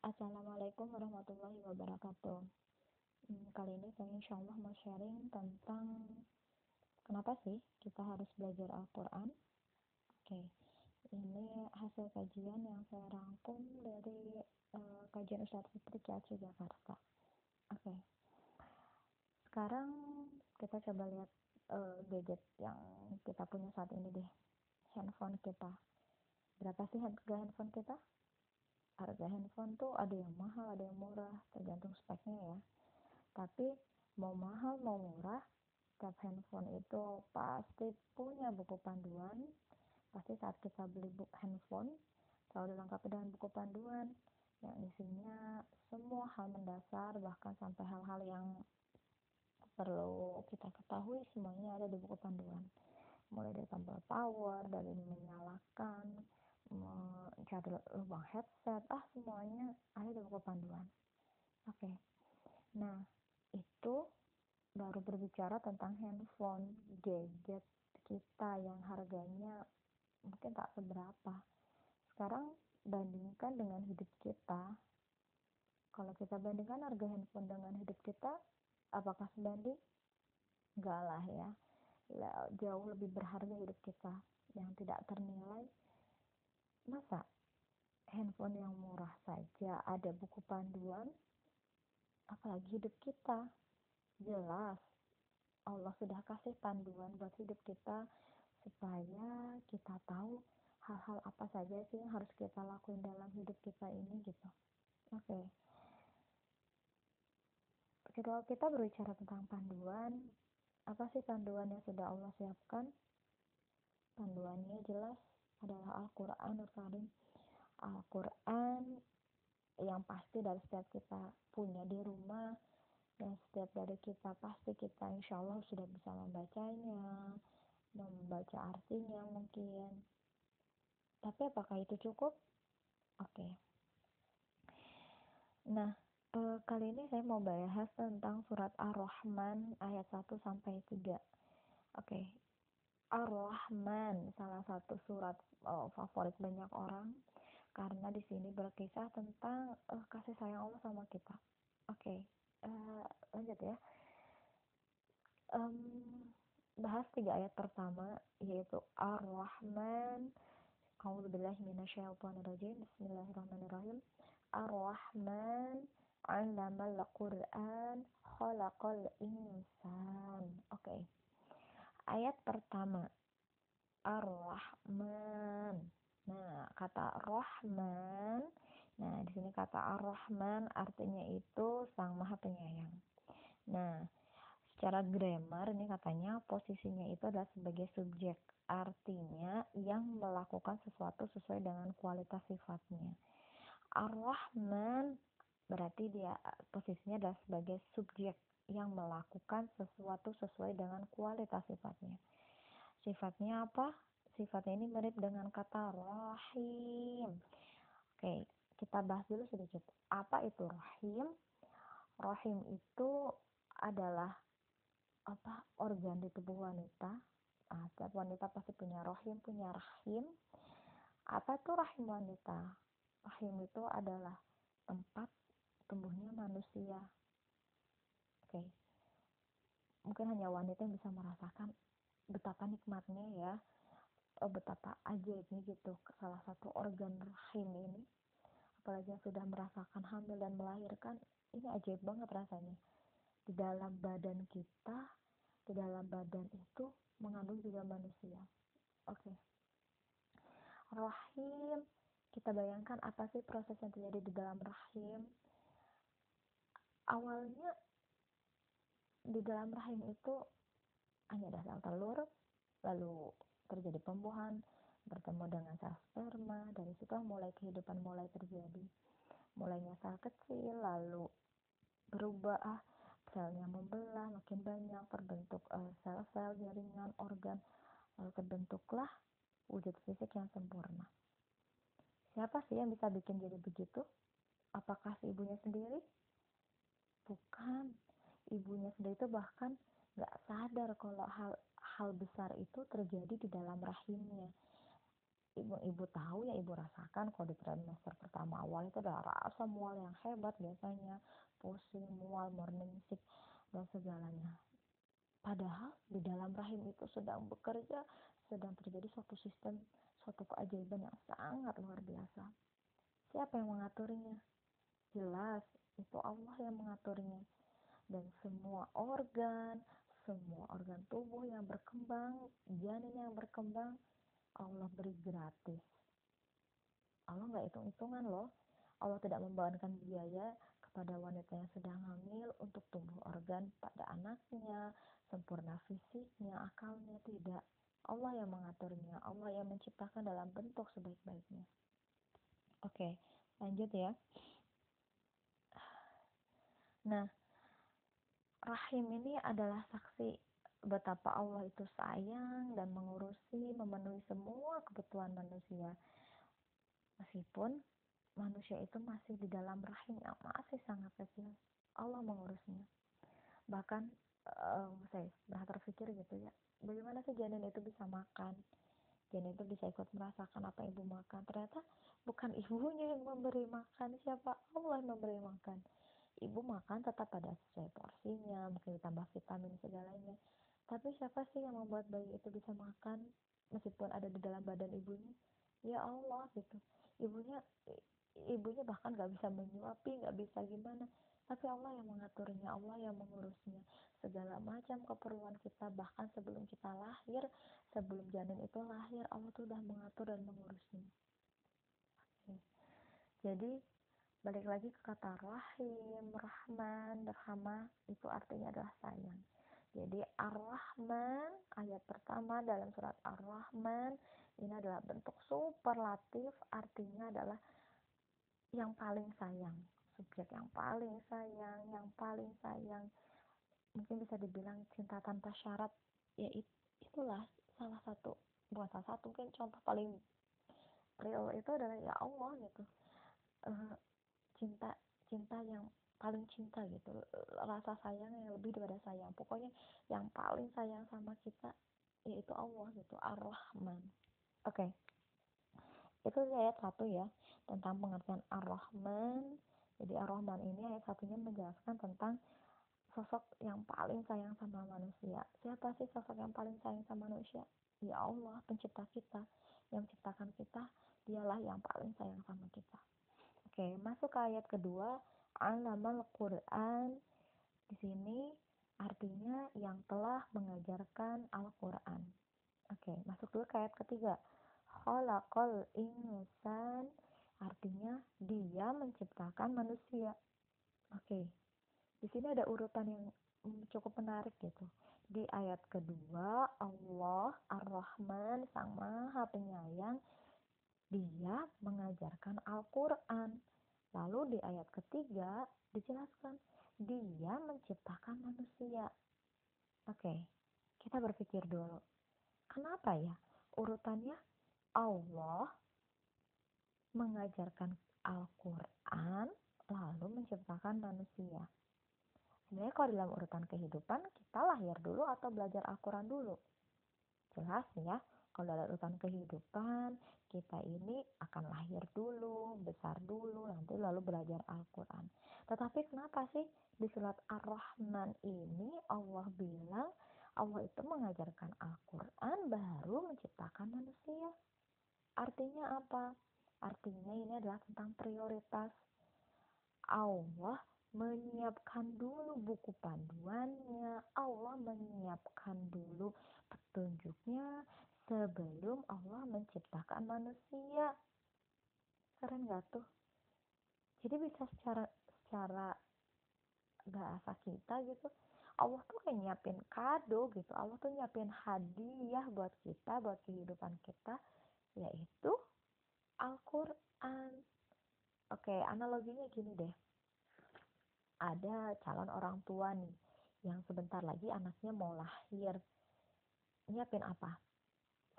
Assalamualaikum warahmatullahi wabarakatuh. Hmm, kali ini saya insya Allah mau sharing tentang kenapa sih kita harus belajar Al-Quran. Oke, ini hasil kajian yang saya rangkum dari uh, kajian Ustadz Fitri Ciaci Jakarta. Oke, sekarang kita coba lihat uh, gadget yang kita punya saat ini deh, handphone kita. Berapa sih harga handphone kita? Harga handphone tuh ada yang mahal ada yang murah tergantung speknya ya. Tapi mau mahal mau murah setiap handphone itu pasti punya buku panduan. Pasti saat kita beli buku handphone selalu dilengkapi dengan buku panduan yang isinya semua hal mendasar bahkan sampai hal-hal yang perlu kita ketahui semuanya ada di buku panduan. Mulai dari tombol power dari menyalakan mencari lubang headset. Ah semuanya ada di buku panduan. Oke. Okay. nah itu baru berbicara tentang handphone gadget kita yang harganya mungkin tak seberapa. Sekarang bandingkan dengan hidup kita. Kalau kita bandingkan harga handphone dengan hidup kita apakah sebanding? Enggak lah ya. Jauh lebih berharga hidup kita yang tidak ternilai Masa handphone yang murah saja ada buku panduan? Apalagi hidup kita. Jelas, Allah sudah kasih panduan buat hidup kita supaya kita tahu hal-hal apa saja sih yang harus kita lakuin dalam hidup kita ini gitu. Oke. Okay. Kalau kita berbicara tentang panduan, apa sih panduan yang sudah Allah siapkan? Panduannya jelas adalah Al-Quranul Karim Al-Quran yang pasti dari setiap kita punya di rumah dan setiap dari kita pasti kita insya Allah sudah bisa membacanya membaca artinya mungkin tapi apakah itu cukup? oke okay. nah e, kali ini saya mau bahas tentang surat Ar-Rahman ayat 1 sampai 3 oke okay. Ar-Rahman salah satu surat uh, favorit banyak orang karena di sini berkisah tentang uh, kasih sayang Allah sama kita. Oke, okay. uh, lanjut ya. Um, bahas tiga ayat pertama yaitu Ar-Rahman. A'udzubillahi minasyaitonirrajim. Bismillahirrahmanirrahim. Ar-Rahman 'allamal Qur'an khalaqal insan. Oke. Okay ayat pertama Ar-Rahman. Nah, kata Rahman, nah di sini kata Ar-Rahman artinya itu Sang Maha Penyayang. Nah, secara grammar ini katanya posisinya itu adalah sebagai subjek, artinya yang melakukan sesuatu sesuai dengan kualitas sifatnya. Ar-Rahman berarti dia posisinya adalah sebagai subjek yang melakukan sesuatu sesuai dengan kualitas sifatnya. Sifatnya apa? Sifatnya ini mirip dengan kata rahim. Oke, kita bahas dulu sedikit. Apa itu rahim? Rahim itu adalah apa organ di tubuh wanita. Nah, setiap wanita pasti punya rahim, punya rahim. Apa itu rahim wanita? Rahim itu adalah tempat tumbuhnya manusia okay. mungkin hanya wanita yang bisa merasakan betapa nikmatnya ya. Oh, betapa ajaibnya gitu salah satu organ rahim ini. Apalagi yang sudah merasakan hamil dan melahirkan ini ajaib banget rasanya. Di dalam badan kita di dalam badan itu mengandung juga manusia. Oke. Okay. rahim kita bayangkan apa sih proses yang terjadi di dalam rahim? Awalnya di dalam rahim itu hanya ada sel telur lalu terjadi pembuahan bertemu dengan sel sperma dari situ mulai kehidupan mulai terjadi. Mulainya sel kecil lalu berubah ah selnya membelah makin banyak terbentuk uh, sel-sel jaringan organ lalu terbentuklah wujud fisik yang sempurna. Siapa sih yang bisa bikin jadi begitu? Apakah si ibunya sendiri? Bukan ibunya sendiri itu bahkan nggak sadar kalau hal hal besar itu terjadi di dalam rahimnya. Ibu-ibu tahu ya ibu rasakan kalau di trimester pertama awal itu ada rasa mual yang hebat biasanya. Pusing mual morning sick dan segalanya. Padahal di dalam rahim itu sedang bekerja sedang terjadi suatu sistem suatu keajaiban yang sangat luar biasa. Siapa yang mengaturnya? Jelas itu Allah yang mengaturnya dan semua organ semua organ tubuh yang berkembang janin yang berkembang Allah beri gratis. Allah nggak hitung-hitungan loh. Allah tidak membawakan biaya kepada wanita yang sedang hamil untuk tumbuh organ pada anaknya sempurna fisiknya akalnya tidak. Allah yang mengaturnya Allah yang menciptakan dalam bentuk sebaik-baiknya. Oke lanjut ya. Nah rahim ini adalah saksi betapa Allah itu sayang dan mengurusi, memenuhi semua kebutuhan manusia. Meskipun manusia itu masih di dalam rahim yang masih sangat kecil, Allah mengurusnya. Bahkan um, saya pernah terpikir gitu ya, bagaimana sih janin itu bisa makan? Janin itu bisa ikut merasakan apa ibu makan. Ternyata bukan ibunya yang memberi makan, siapa Allah yang memberi makan ibu makan tetap pada sesuai porsinya mungkin ditambah vitamin segalanya. Tapi siapa sih yang membuat bayi itu bisa makan meskipun ada di dalam badan ibunya? Ya Allah gitu. Ibunya ibunya bahkan gak bisa menyuapi gak bisa gimana. Tapi Allah yang mengaturnya Allah yang mengurusnya. Segala macam keperluan kita bahkan sebelum kita lahir sebelum janin itu lahir Allah tuh udah mengatur dan mengurusnya. Jadi balik lagi ke kata rahim, rahman, rahmah itu artinya adalah sayang. Jadi Ar-Rahman ayat pertama dalam surat Ar-Rahman ini adalah bentuk superlatif artinya adalah yang paling sayang, subjek yang paling sayang, yang paling sayang. Mungkin bisa dibilang cinta tanpa syarat, ya itulah salah satu bukan salah satu mungkin contoh paling real itu adalah ya Allah gitu. Uh, cinta cinta yang paling cinta gitu rasa sayang yang lebih daripada sayang. Pokoknya yang paling sayang sama kita yaitu Allah gitu Ar-Rahman. Oke. Okay. itu ayat satu ya tentang pengertian Ar-Rahman. Jadi Ar-Rahman ini ayat satunya menjelaskan tentang sosok yang paling sayang sama manusia. Siapa sih sosok yang paling sayang sama manusia? Ya Allah pencipta kita. Yang menciptakan kita dialah yang paling sayang sama kita Oke, masuk ke ayat kedua, alamal Quran. Di sini artinya yang telah mengajarkan Al-Quran. Oke, masuk dulu ke ayat ketiga. Khalaqal insan artinya dia menciptakan manusia. Oke. Di sini ada urutan yang cukup menarik gitu. Di ayat kedua, Allah Ar-Rahman Sang Maha Penyayang dia mengajarkan Al-Quran. Lalu di ayat ketiga dijelaskan dia menciptakan manusia. Oke, kita berpikir dulu. Kenapa ya urutannya Allah mengajarkan Al-Quran lalu menciptakan manusia. Sebenarnya kalau dalam urutan kehidupan kita lahir dulu atau belajar Al-Quran dulu. Jelas ya, kalau urutan kehidupan kita ini akan lahir dulu, besar dulu, nanti lalu belajar Al-Quran. Tetapi kenapa sih di surat Ar-Rahman ini Allah bilang Allah itu mengajarkan Al-Quran baru menciptakan manusia. Artinya apa? Artinya ini adalah tentang prioritas. Allah menyiapkan dulu buku panduannya, Allah menyiapkan dulu petunjuknya, sebelum Allah menciptakan manusia. Keren gak tuh? Jadi bisa secara secara bahasa kita gitu Allah tuh kayak nyiapin kado gitu. Allah tuh nyiapin hadiah buat kita buat kehidupan kita yaitu Al-Quran. Oke analoginya gini deh. Ada calon orang tua nih yang sebentar lagi anaknya mau lahir. Nyiapin apa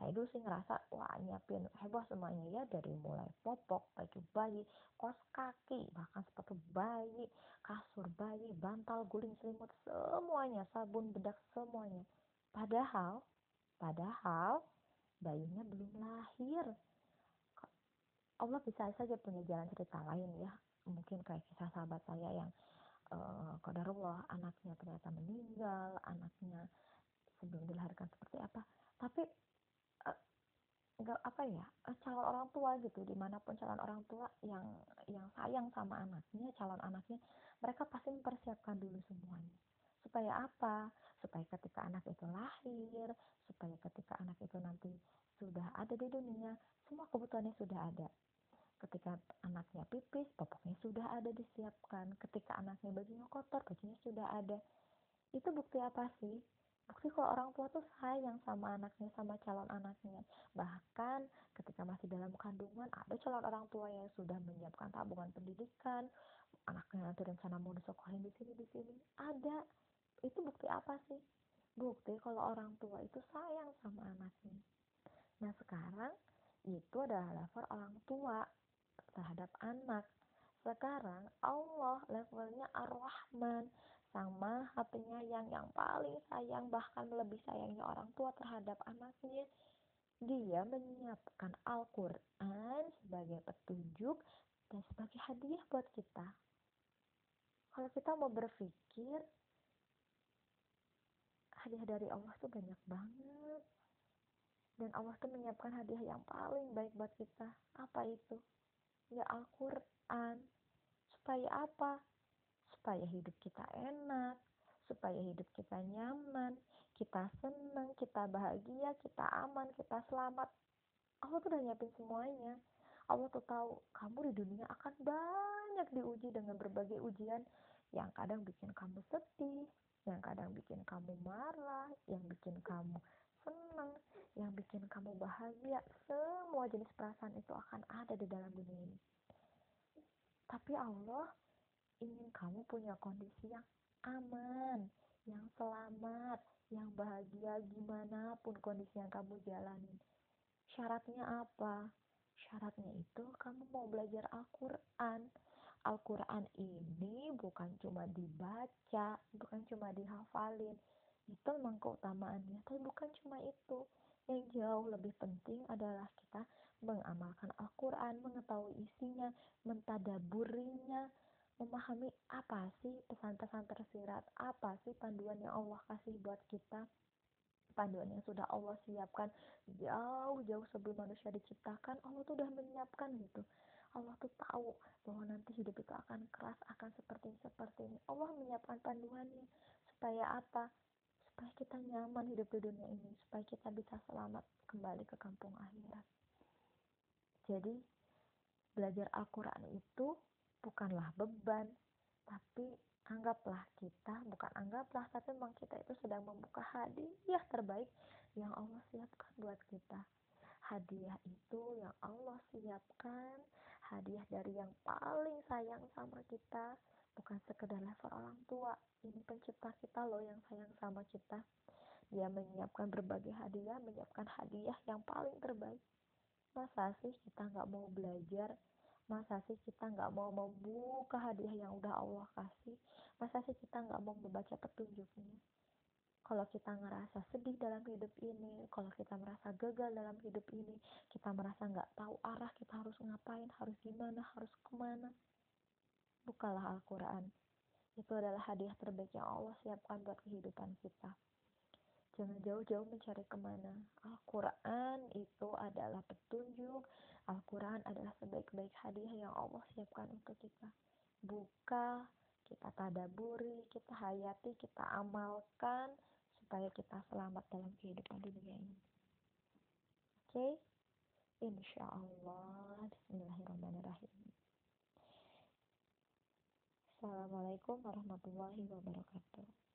saya dulu sih ngerasa wah nyiapin heboh semuanya ya dari mulai popok baju bayi kos kaki bahkan sepatu bayi kasur bayi bantal guling selimut semuanya sabun bedak semuanya. Padahal padahal bayinya belum lahir. Allah bisa saja punya jalan cerita lain ya. Mungkin kayak kisah sahabat saya yang uh, kodarullah anaknya ternyata meninggal anaknya sebelum dilahirkan seperti apa. Tapi nggak apa ya eh, calon orang tua gitu di mana pun calon orang tua yang yang sayang sama anaknya calon anaknya mereka pasti mempersiapkan dulu semuanya. Supaya apa? Supaya ketika anak itu lahir supaya ketika anak itu nanti sudah ada di dunia semua kebutuhannya sudah ada. Ketika anaknya pipis popoknya sudah ada disiapkan. Ketika anaknya bajunya kotor bajunya sudah ada. Itu bukti apa sih bukti kalau orang tua tuh sayang sama anaknya sama calon anaknya. Bahkan ketika masih dalam kandungan ada calon orang tua yang sudah menyiapkan tabungan pendidikan anaknya nanti rencana mau disekolahkan di sini di sini. Ada. Itu bukti apa sih? Bukti kalau orang tua itu sayang sama anaknya. Nah sekarang itu adalah level orang tua terhadap anak. Sekarang Allah levelnya ar-Rahman Sang Maha Penyayang yang paling sayang bahkan lebih sayangnya orang tua terhadap anaknya. Dia menyiapkan Al-Quran sebagai petunjuk dan sebagai hadiah buat kita. Kalau kita mau berpikir hadiah dari Allah tuh banyak banget. Dan Allah tuh menyiapkan hadiah yang paling baik buat kita. Apa itu? Ya Al-Quran. Supaya apa supaya hidup kita enak, supaya hidup kita nyaman, kita senang, kita bahagia, kita aman, kita selamat. Allah tuh udah nyiapin semuanya. Allah tuh tahu kamu di dunia akan banyak diuji dengan berbagai ujian yang kadang bikin kamu sedih, yang kadang bikin kamu marah, yang bikin kamu senang, yang bikin kamu bahagia. Semua jenis perasaan itu akan ada di dalam dunia ini. Tapi Allah ingin kamu punya kondisi yang aman, yang selamat, yang bahagia gimana pun kondisi yang kamu jalani. Syaratnya apa? Syaratnya itu kamu mau belajar Al-Quran. Al-Quran ini bukan cuma dibaca, bukan cuma dihafalin. Itu memang keutamaannya, tapi bukan cuma itu. Yang jauh lebih penting adalah kita mengamalkan Al-Quran, mengetahui isinya, mentadaburinya, memahami apa sih pesan-pesan tersirat, apa sih panduan yang Allah kasih buat kita, panduan yang sudah Allah siapkan jauh-jauh sebelum manusia diciptakan, Allah tuh udah menyiapkan gitu. Allah tuh tahu bahwa nanti hidup itu akan keras, akan seperti seperti ini. Allah menyiapkan panduannya supaya apa? Supaya kita nyaman hidup di dunia ini, supaya kita bisa selamat kembali ke kampung akhirat. Jadi, belajar Al-Quran itu bukanlah beban, tapi anggaplah kita, bukan anggaplah, tapi memang kita itu sedang membuka hadiah terbaik yang Allah siapkan buat kita. Hadiah itu yang Allah siapkan, hadiah dari yang paling sayang sama kita, bukan sekedar level orang tua. Ini pencipta kita loh yang sayang sama kita. Dia menyiapkan berbagai hadiah, menyiapkan hadiah yang paling terbaik. Masa sih kita nggak mau belajar masa sih kita nggak mau membuka hadiah yang udah Allah kasih? Masa sih kita nggak mau membaca petunjuknya? Kalau kita ngerasa sedih dalam hidup ini kalau kita merasa gagal dalam hidup ini kita merasa nggak tahu arah kita harus ngapain harus gimana harus ke mana. Bukalah Al-Quran. Itu adalah hadiah terbaik yang Allah siapkan buat kehidupan kita. Jangan jauh-jauh mencari ke mana. Al-Quran itu adalah petunjuk Al-Quran adalah sebaik-baik hadiah yang Allah siapkan untuk kita. Buka, kita tadaburi, kita hayati, kita amalkan supaya kita selamat dalam kehidupan dunia ini. Oke? Okay? Insya Allah. Bismillahirrahmanirrahim. Assalamualaikum warahmatullahi wabarakatuh.